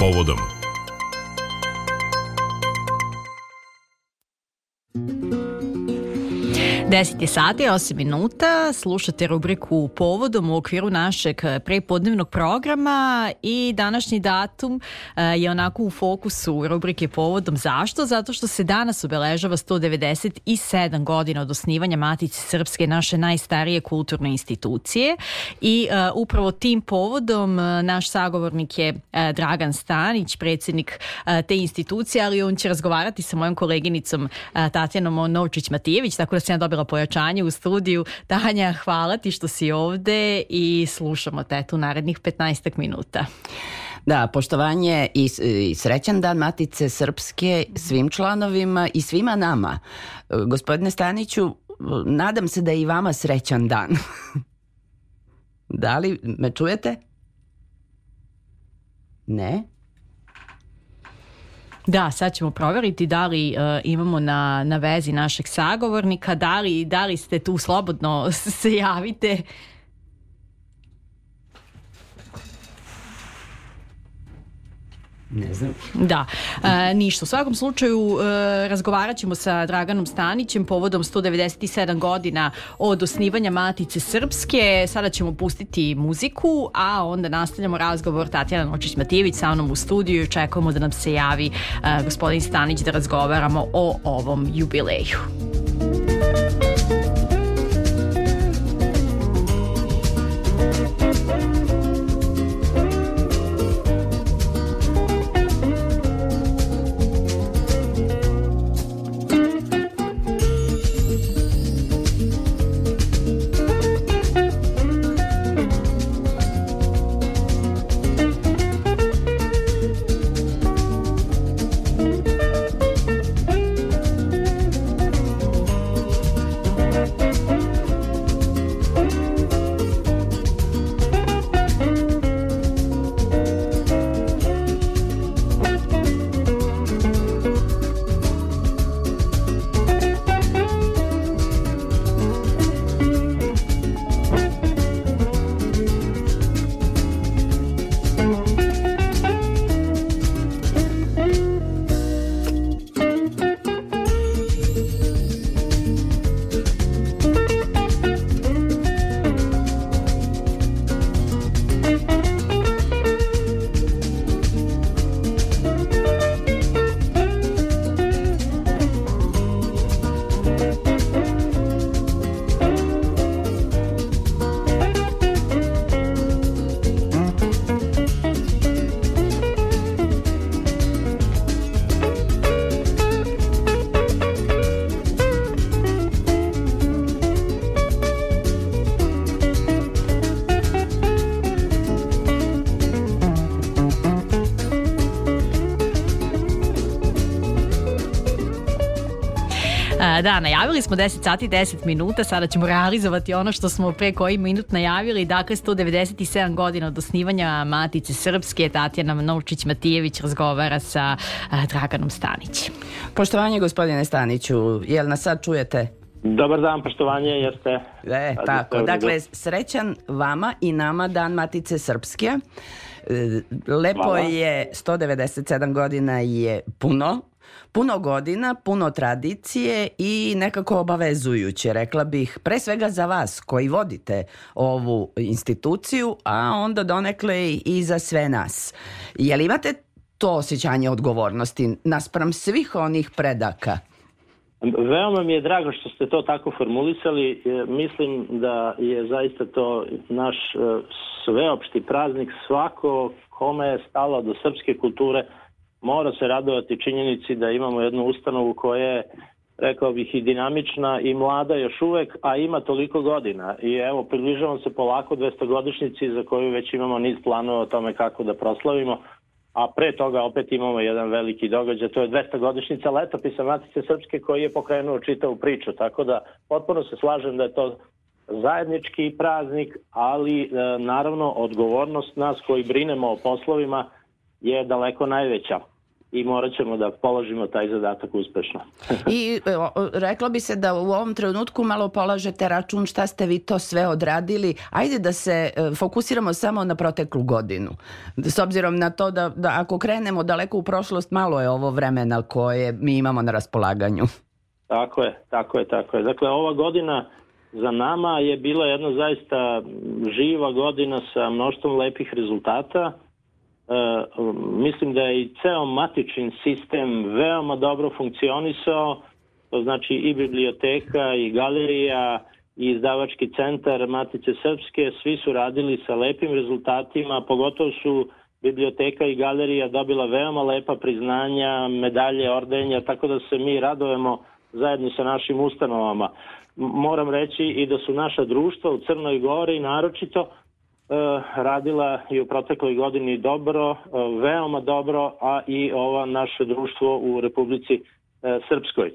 povodom. 10 je sati, 8 minuta, slušate rubriku Povodom u okviru našeg prepodnevnog programa i današnji datum e, je onako u fokusu rubrike Povodom. Zašto? Zato što se danas obeležava 197 godina od osnivanja Matice Srpske, naše najstarije kulturne institucije i uh, upravo tim povodom naš sagovornik je Dragan Stanić, predsednik te institucije, ali on će razgovarati sa mojom koleginicom Tatjanom Novčić-Matijević, tako da se ja dobila dobila pojačanje u studiju. Tanja, hvala ti što si ovde i slušamo te tu narednih 15 minuta. Da, poštovanje i, i srećan dan Matice Srpske svim članovima i svima nama. Gospodine Staniću, nadam se da je i vama srećan dan. da li me čujete? Ne? Da, sad ćemo proveriti da li uh, imamo na, na vezi našeg sagovornika, da li, da li ste tu slobodno se javite. Ne znam. Da, e, ništa. U svakom slučaju e, razgovarat ćemo sa Draganom Stanićem povodom 197 godina od osnivanja Matice Srpske. Sada ćemo pustiti muziku, a onda nastavljamo razgovor Tatjana Nočić-Matijević sa mnom u studiju i čekamo da nam se javi e, gospodin Stanić da razgovaramo o ovom jubileju. Da, najavili smo 10 sati 10 minuta, sada ćemo realizovati ono što smo pre koji minut najavili. Dakle, 197 godina od osnivanja Matice Srpske, Tatjana Novčić-Matijević razgovara sa Draganom Stanić. Poštovanje gospodine Staniću, jel nas sad čujete? Dobar dan, poštovanje, jeste. E, tako, dakle, srećan vama i nama Dan Matice Srpske. E, lepo Hvala. je, 197 godina je puno, puno godina, puno tradicije i nekako obavezujuće, rekla bih, pre svega za vas koji vodite ovu instituciju, a onda donekle i za sve nas. Jel imate to osjećanje odgovornosti naspram svih onih predaka? Veoma mi je drago što ste to tako formulisali. E, mislim da je zaista to naš e, sveopšti praznik. Svako kome je stalo do srpske kulture mora se radovati činjenici da imamo jednu ustanovu koja je rekao bih i dinamična i mlada još uvek, a ima toliko godina. I evo, približavam se polako 200 godišnjici za koju već imamo niz planova o tome kako da proslavimo, a pre toga opet imamo jedan veliki događaj, to je 200 godišnjica letopisa Matice Srpske koji je pokrenuo čitavu priču, tako da potpuno se slažem da je to zajednički praznik, ali e, naravno odgovornost nas koji brinemo o poslovima je daleko najveća. i morat ćemo da položimo taj zadatak uspešno. I reklo bi se da u ovom trenutku malo polažete račun šta ste vi to sve odradili. Ajde da se e, fokusiramo samo na proteklu godinu. S obzirom na to da, da ako krenemo daleko u prošlost, malo je ovo vremena koje mi imamo na raspolaganju. Tako je, tako je, tako je. Dakle, ova godina za nama je bila jedna zaista živa godina sa mnoštvom lepih rezultata E, mislim da je i ceo matični sistem veoma dobro funkcionisao, to znači i biblioteka i galerija i izdavački centar Matice Srpske, svi su radili sa lepim rezultatima, pogotovo su biblioteka i galerija dobila veoma lepa priznanja, medalje, ordenja, tako da se mi radujemo zajedno sa našim ustanovama. Moram reći i da su naša društva u Crnoj Gori naročito E, radila i u protekloj godini dobro, e, veoma dobro, a i ova naše društvo u Republici e, Srpskoj.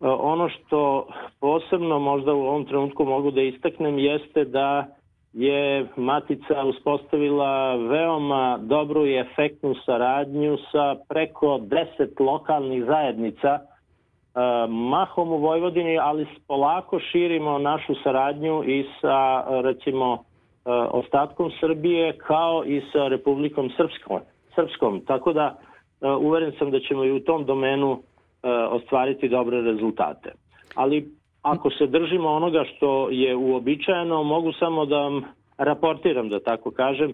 Ono što posebno možda u ovom trenutku mogu da istaknem jeste da je Matica uspostavila veoma dobru i efektnu saradnju sa preko 10 lokalnih zajednica mahom u Vojvodini, ali polako širimo našu saradnju i sa recimo E, ostatkom Srbije kao i sa Republikom Srpskom. Srpskom. Tako da e, uveren sam da ćemo i u tom domenu e, ostvariti dobre rezultate. Ali ako se držimo onoga što je uobičajeno, mogu samo da vam raportiram, da tako kažem,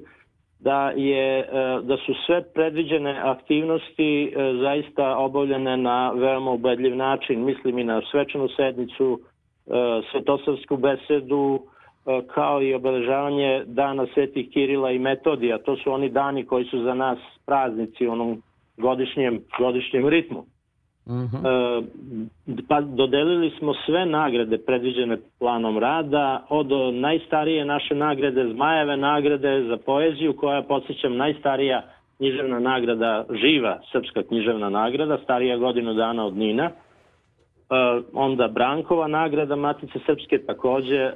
da, je, da su sve predviđene aktivnosti zaista obavljene na veoma ubedljiv način. Mislim i na svečanu sednicu, svetosavsku besedu, kao i obeležavanje dana Svetih Kirila i Metodija. To su oni dani koji su za nas praznici u onom godišnjem, godišnjem ritmu. Uh mhm. -huh. e, pa dodelili smo sve nagrade predviđene planom rada, od najstarije naše nagrade, Zmajeve nagrade za poeziju, koja, podsjećam, najstarija književna nagrada, živa srpska književna nagrada, starija godinu dana od Nina, e, onda Brankova nagrada Matice Srpske takođe, e,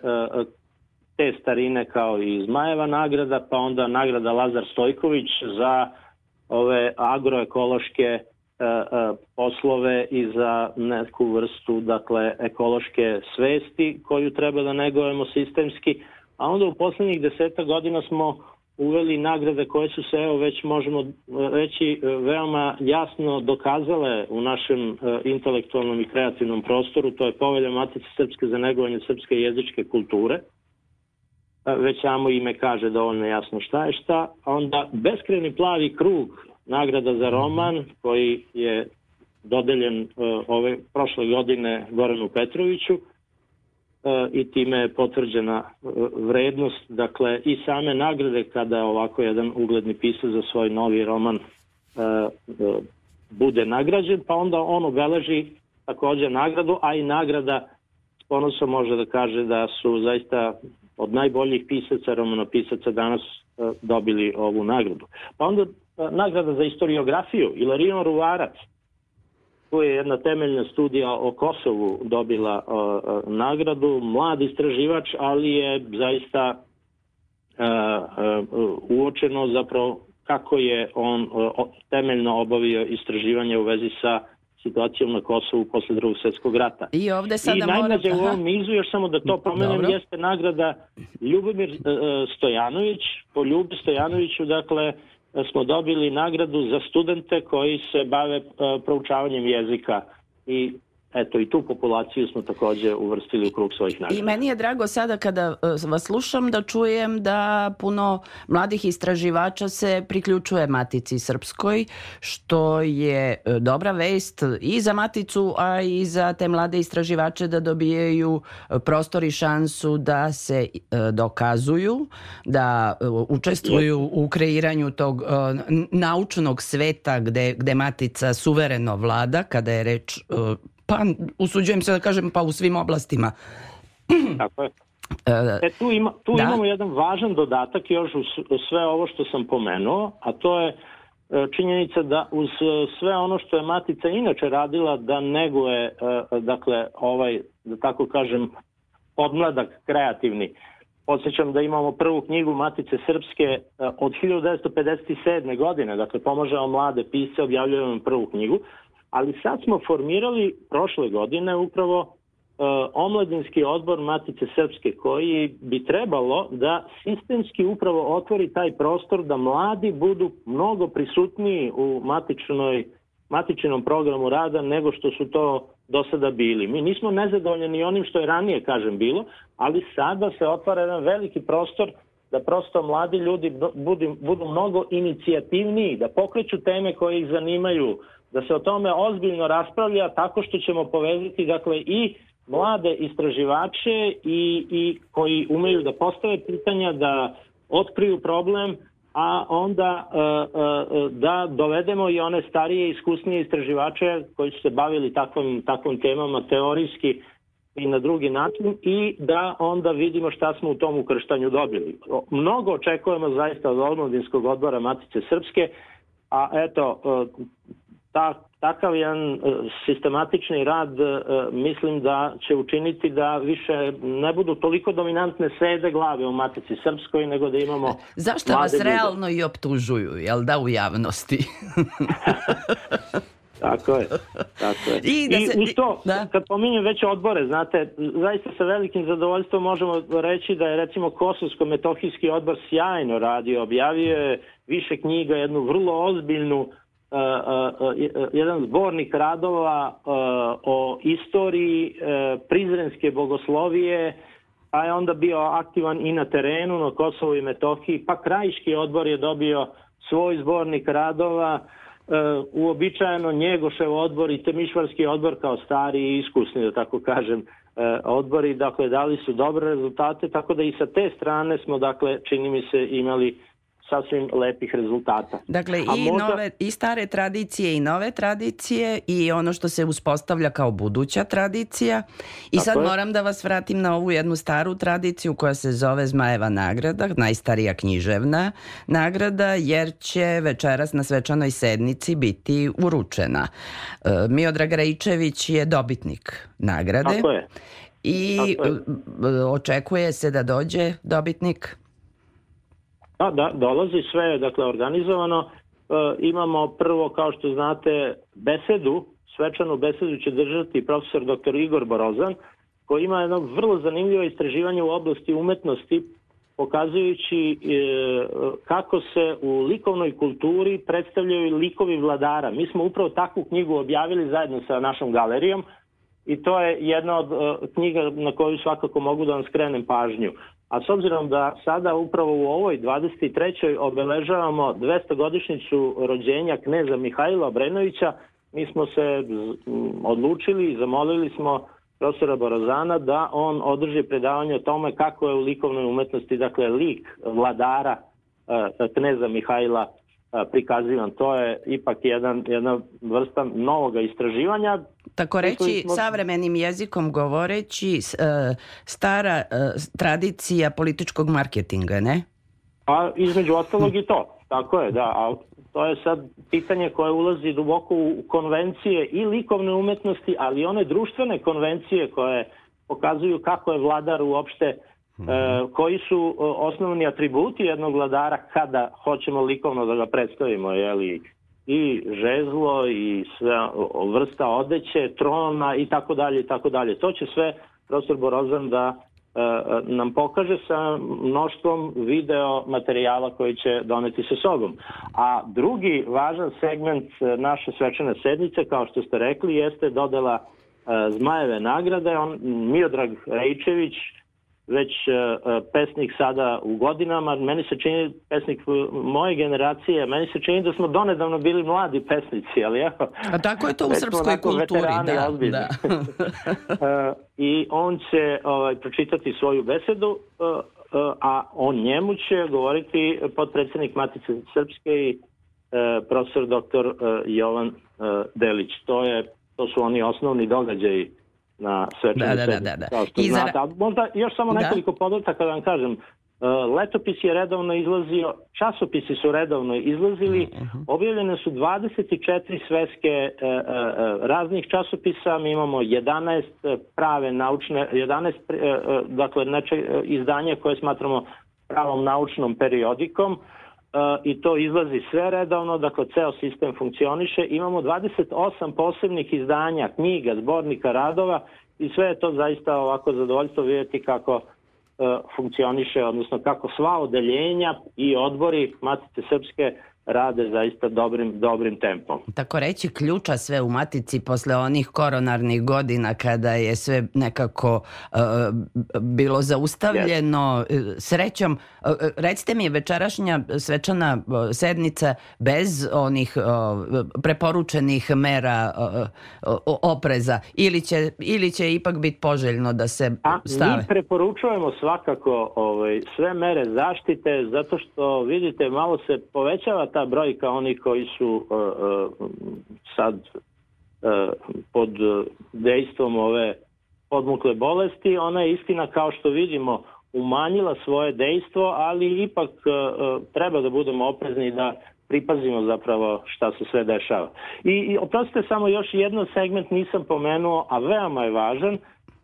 te starine kao i Zmajeva nagrada, pa onda nagrada Lazar Stojković za ove agroekološke e, e, poslove i za neku vrstu dakle ekološke svesti koju treba da negujemo sistemski, a onda u poslednjih deseta godina smo uveli nagrade koje su se, evo već možemo reći, veoma jasno dokazale u našem e, intelektualnom i kreativnom prostoru, to je povelja Matice Srpske za negovanje srpske jezičke kulture, već samo ime kaže dovoljno jasno šta je šta. Onda Beskreni plavi krug, nagrada za roman koji je dodeljen uh, ove prošle godine Goranu Petroviću uh, i time je potvrđena uh, vrednost, dakle i same nagrade kada ovako jedan ugledni pisac za svoj novi roman bude nagrađen, pa onda on obeleži takođe nagradu, a i nagrada s ponosom može da kaže da su zaista od najboljih pisaca, romanopisaca danas e, dobili ovu nagradu. Pa onda e, nagrada za historiografiju, Ilarion Ruvarac, tu je jedna temeljna studija o Kosovu dobila uh, nagradu, mlad istraživač, ali je zaista uočeno zapravo kako je on temeljno obavio istraživanje u vezi sa situacijom na Kosovu posle drugog svetskog rata. I ovde sada I najmlađe mora... u ovom nizu, još samo da to pomenem, Dobro. jeste nagrada Ljubomir uh, Stojanović. Po Ljubi Stojanoviću, dakle, smo dobili nagradu za studente koji se bave uh, proučavanjem jezika i Eto, i tu populaciju smo takođe uvrstili u krug svojih nagrada. I meni je drago sada kada e, vas slušam da čujem da puno mladih istraživača se priključuje Matici Srpskoj, što je e, dobra vest i za Maticu, a i za te mlade istraživače da dobijaju e, prostor i šansu da se dokazuju, da učestvuju u kreiranju tog naučnog sveta gde, gde Matica suvereno vlada, kada je reč pa usuđujem se da kažem pa u svim oblastima. Tako je. E, e, tu ima, tu da. imamo jedan važan dodatak još u sve ovo što sam pomenuo, a to je e, činjenica da uz sve ono što je Matica inače radila da neguje, e, dakle, ovaj, da tako kažem, podmladak kreativni, Podsjećam da imamo prvu knjigu Matice Srpske od 1957. godine, dakle pomožemo mlade pisce, objavljujemo prvu knjigu, ali sad smo formirali prošle godine upravo E, omladinski odbor Matice Srpske koji bi trebalo da sistemski upravo otvori taj prostor da mladi budu mnogo prisutniji u matičnoj matičnom programu rada nego što su to do sada bili. Mi nismo nezadovoljeni onim što je ranije, kažem, bilo, ali sada se otvara jedan veliki prostor da prosto mladi ljudi budu, budu mnogo inicijativniji, da pokreću teme koje ih zanimaju, da se o tome ozbiljno raspravlja tako što ćemo povezati dakle i mlade istraživače i, i koji umeju da postave pitanja, da otkriju problem, a onda e, e, da dovedemo i one starije iskusnije istraživače koji su se bavili takvom, takvom temama teorijski i na drugi način i da onda vidimo šta smo u tom ukrštanju dobili. Mnogo očekujemo zaista od Omladinskog odbora Matice Srpske, a eto, e, ta, takav jedan e, sistematični rad e, mislim da će učiniti da više ne budu toliko dominantne sede glave u Matici Srpskoj, nego da imamo... Zašto vas ljude. realno i optužuju, jel da, u javnosti? Tako je, tako je. I, da se, I uz to, da. kad pominjem već odbore, znate, zaista sa velikim zadovoljstvom možemo reći da je recimo Kosovsko-metohijski odbor sjajno radio, objavio je više knjiga, jednu vrlo ozbiljnu jedan zbornik radova o istoriji prizrenske bogoslovije, pa je onda bio aktivan i na terenu na Kosovu i Metohiji, pa Krajiški odbor je dobio svoj zbornik radova, uobičajeno Njegošev odbor i Temišvarski odbor kao stari i iskusni, da tako kažem, odbori, dakle, dali su dobre rezultate, tako da i sa te strane smo, dakle, čini mi se, imali sasvim lepih rezultata. Dakle, i, možda... nove, i stare tradicije i nove tradicije i ono što se uspostavlja kao buduća tradicija. I Tako sad je. moram da vas vratim na ovu jednu staru tradiciju koja se zove Zmajeva nagrada, najstarija književna nagrada, jer će večeras na svečanoj sednici biti uručena. E, Miodrag Rejčević je dobitnik nagrade. Tako je. I Tako je. E, očekuje se da dođe dobitnik Da, da, dolazi sve, dakle, organizovano. E, imamo prvo, kao što znate, besedu, svečanu besedu će držati profesor dr. Igor Borozan, koji ima jedno vrlo zanimljivo istraživanje u oblasti umetnosti, pokazujući e, kako se u likovnoj kulturi predstavljaju likovi vladara. Mi smo upravo takvu knjigu objavili zajedno sa našom galerijom i to je jedna od e, knjiga na koju svakako mogu da vam skrenem pažnju. A s obzirom da sada upravo u ovoj 23. obeležavamo 200 godišnicu rođenja kneza Mihajla Obrenovića, mi smo se odlučili i zamolili smo profesora Borazana da on održi predavanje o tome kako je u likovnoj umetnosti, dakle lik vladara e, kneza Mihajla prikazivan. To je ipak jedan, jedna vrsta novog istraživanja. Tako reći, smo... savremenim jezikom govoreći, e, stara e, tradicija političkog marketinga, ne? Pa između ostalog i to. Tako je, da. A to je sad pitanje koje ulazi duboko u konvencije i likovne umetnosti, ali i one društvene konvencije koje pokazuju kako je vladar uopšte E, koji su osnovni atributi jednog vladara kada hoćemo likovno da ga predstavimo, jeli, i žezlo i sve vrsta odeće, trona i tako dalje i tako dalje. To će sve profesor Borozan da e, nam pokaže sa mnoštvom video materijala koji će doneti sa sobom. A drugi važan segment naše svečane sednice, kao što ste rekli, jeste dodela e, Zmajeve nagrade. On, Miodrag Rejčević, već uh, pesnik sada u godinama, meni se čini pesnik moje generacije, meni se čini da smo donedavno bili mladi pesnici, ali evo... A tako je to u srpskoj kulturi, da. da. uh, I on će ovaj, pročitati svoju besedu, a o njemu će govoriti podpredsednik Matice Srpske i profesor doktor Jovan Delić. To, je, to su oni osnovni događaji na svečanoj da, da, da, da, da. Kao što I znate. Za... možda još samo da. nekoliko podataka da vam kažem. letopis je redovno izlazio, časopisi su redovno izlazili, mhm. objavljene su 24 sveske raznih časopisa, mi imamo 11 prave naučne, 11 dakle neče, izdanja koje smatramo pravom naučnom periodikom i to izlazi sve redovno, dakle ceo sistem funkcioniše. Imamo 28 posebnih izdanja, knjiga, zbornika, radova i sve je to zaista ovako zadovoljstvo vidjeti kako funkcioniše, odnosno kako sva odeljenja i odbori Matice Srpske rade zaista dobrim, dobrim tempom. Tako reći ključa sve u matici posle onih koronarnih godina kada je sve nekako uh, bilo zaustavljeno. Yes. Srećom, uh, recite mi večerašnja svečana uh, sednica bez onih preporučenih mera opreza ili će, ili će ipak biti poželjno da se A, stave? Mi preporučujemo svakako ovaj, sve mere zaštite zato što vidite malo se povećava ta brojka onih koji su uh, uh, sad uh, pod dejstvom ove podmukle bolesti, ona je istina kao što vidimo umanjila svoje dejstvo, ali ipak treba da budemo oprezni da pripazimo zapravo šta se sve dešava. I, i oprostite samo još jedan segment nisam pomenuo, a veoma je važan,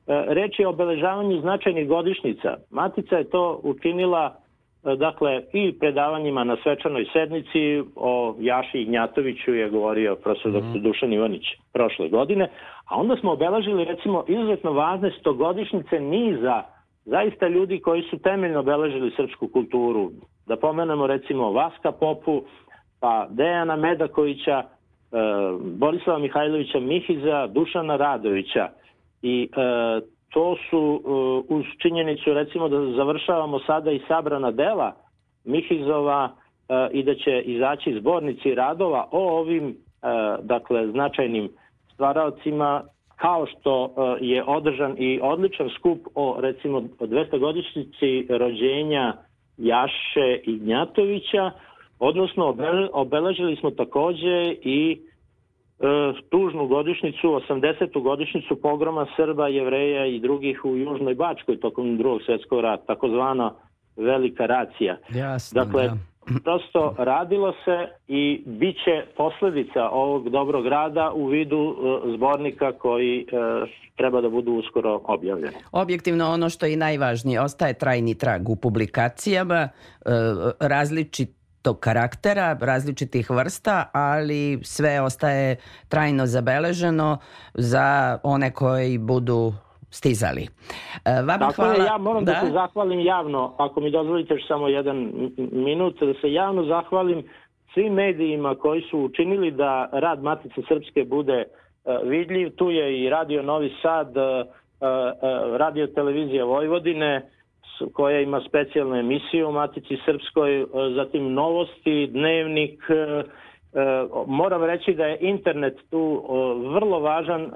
reč je o obeležavanju značajnih godišnica. Matica je to učinila E, dakle, i predavanjima na svečanoj sednici o Jaši Ignjatoviću je govorio profesor mm. dr. Dušan Ivanić prošle godine, a onda smo obeležili recimo izuzetno važne stogodišnjice niza zaista ljudi koji su temeljno obeležili srpsku kulturu. Da pomenemo recimo Vaska Popu, pa Dejana Medakovića, e, Borislava Mihajlovića Mihiza, Dušana Radovića i e, to su uh, uz činjenicu recimo da završavamo sada i sabrana dela Mihizova uh, i da će izaći zbornici radova o ovim uh, dakle značajnim stvaraocima kao što je održan i odličan skup o recimo 200 godišnjici rođenja Jaše Ignjatovića, odnosno obeležili smo takođe i e, tužnu godišnicu, 80. godišnicu pogroma Srba, Jevreja i drugih u Južnoj Bačkoj tokom drugog svjetskog rata, takozvana velika racija. Jasno, dakle, ja. prosto radilo se i bit će posledica ovog dobrog rada u vidu e, zbornika koji e, treba da budu uskoro objavljeni. Objektivno ono što je najvažnije, ostaje trajni trag u publikacijama, e, različit tog karaktera, različitih vrsta, ali sve ostaje trajno zabeleženo za one koji budu stizali. E, vama Tako hvala. Je, ja moram da? da se zahvalim javno, ako mi dozvolite još samo jedan minut, da se javno zahvalim svim medijima koji su učinili da rad Matice Srpske bude uh, vidljiv. Tu je i Radio Novi Sad, uh, Radio Televizija Vojvodine, koja ima specijalnu emisiju u Matici Srpskoj, e, zatim novosti, dnevnik, e, e, moram reći da je internet tu vrlo važan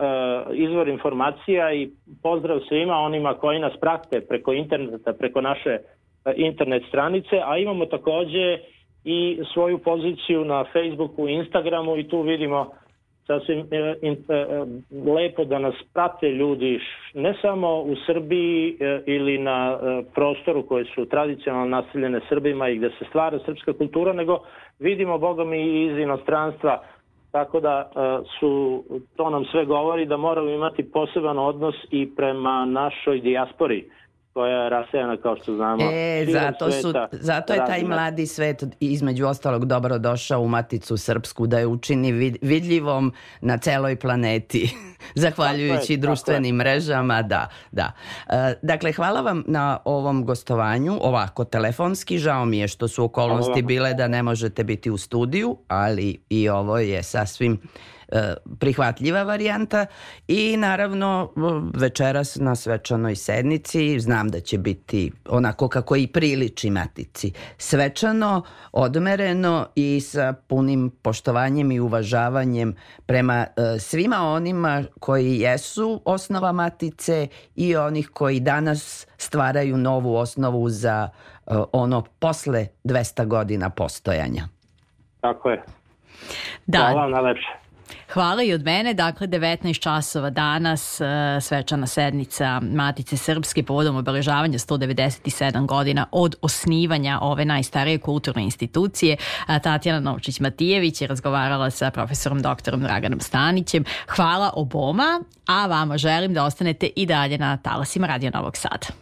izvor informacija i pozdrav svima onima koji nas prate preko interneta, preko naše internet stranice, a imamo takođe i svoju poziciju na Facebooku Instagramu i tu vidimo sasvim e, e, e, lepo da nas prate ljudi ne samo u Srbiji ili na prostoru koji su tradicionalno naseljene Srbima i gde se stvara srpska kultura, nego vidimo Boga mi iz inostranstva. Tako da su, to nam sve govori da moramo imati poseban odnos i prema našoj dijaspori koja je rasejana kao što znamo. E, zato, su, zato je taj mladi svet između ostalog dobro došao u Maticu Srpsku da je učini vidljivom na celoj planeti, zahvaljujući je, društvenim mrežama, da, da. E, dakle, hvala vam na ovom gostovanju, ovako telefonski, žao mi je što su okolnosti bile da ne možete biti u studiju, ali i ovo je sasvim prihvatljiva varijanta i naravno večeras na svečanoj sednici znam da će biti onako kako i priliči matici svečano, odmereno i sa punim poštovanjem i uvažavanjem prema e, svima onima koji jesu osnova matice i onih koji danas stvaraju novu osnovu za e, ono posle 200 godina postojanja. Tako je. Da. Hvala vam najlepše. Hvala i od mene, dakle 19 časova danas e, svečana sednica Matice Srpske povodom obeležavanja 197 godina od osnivanja ove najstarije kulturne institucije. Tatjana Novčić-Matijević je razgovarala sa profesorom doktorom Draganom Stanićem. Hvala oboma, a vama želim da ostanete i dalje na talasima Radio Novog Sada.